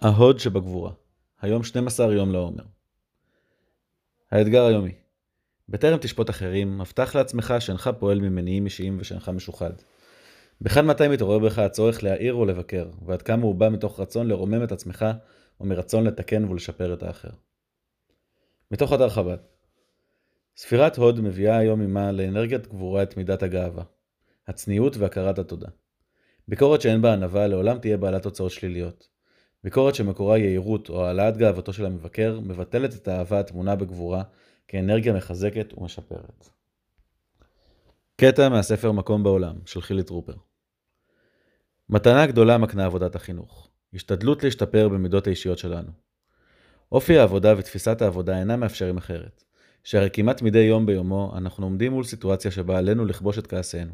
ההוד שבגבורה, היום 12 יום לעומר. האתגר היומי בטרם תשפוט אחרים, הבטח לעצמך שאינך פועל ממניעים אישיים ושאינך משוחד. בכאן מתי מתעורר בך הצורך להעיר או לבקר, ועד כמה הוא בא מתוך רצון לרומם את עצמך, או מרצון לתקן ולשפר את האחר. מתוך אתר חב"ד ספירת הוד מביאה היום עמה לאנרגיית גבורה את מידת הגאווה, הצניעות והכרת התודה. ביקורת שאין בה ענווה לעולם תהיה בעלת תוצאות שליליות. ביקורת שמקורה יהירות או העלאת גאוותו של המבקר מבטלת את האהבה הטמונה בגבורה כאנרגיה מחזקת ומשפרת. קטע מהספר מקום בעולם של חילי טרופר מתנה גדולה מקנה עבודת החינוך. השתדלות להשתפר במידות האישיות שלנו. אופי העבודה ותפיסת העבודה אינם מאפשרים אחרת, שהרי כמעט מדי יום ביומו אנחנו עומדים מול סיטואציה שבה עלינו לכבוש את כעסנו,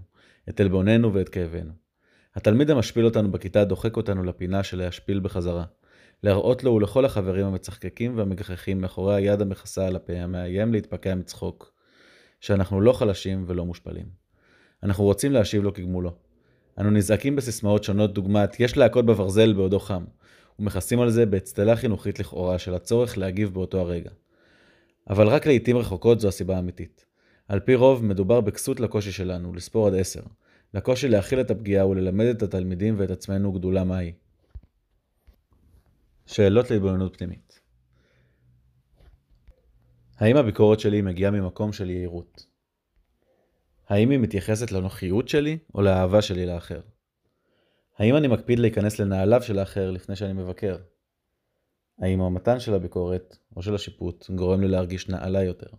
את עלבוננו ואת כאבנו. התלמיד המשפיל אותנו בכיתה דוחק אותנו לפינה של להשפיל בחזרה. להראות לו ולכל החברים המצחקקים והמגחכים מאחורי היד המכסה על הפה המאיים להתפקע מצחוק, שאנחנו לא חלשים ולא מושפלים. אנחנו רוצים להשיב לו כגמולו. אנו נזעקים בסיסמאות שונות דוגמת יש להכות בברזל בעודו חם, ומכסים על זה באצטלה חינוכית לכאורה של הצורך להגיב באותו הרגע. אבל רק לעיתים רחוקות זו הסיבה האמיתית. על פי רוב מדובר בכסות לקושי שלנו, לספור עד עשר, לקושי להכיל את הפגיעה וללמד את התלמידים ואת עצמנו גדולה מהי. שאלות להתבוננות פנימית האם הביקורת שלי מגיעה ממקום של יהירות? האם היא מתייחסת לנוחיות שלי או לאהבה שלי לאחר? האם אני מקפיד להיכנס לנעליו של האחר לפני שאני מבקר? האם המתן של הביקורת או של השיפוט גורם לי להרגיש נעלה יותר?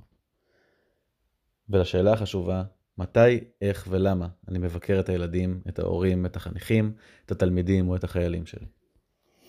ולשאלה החשובה, מתי, איך ולמה אני מבקר את הילדים, את ההורים, את החניכים, את התלמידים או את החיילים שלי.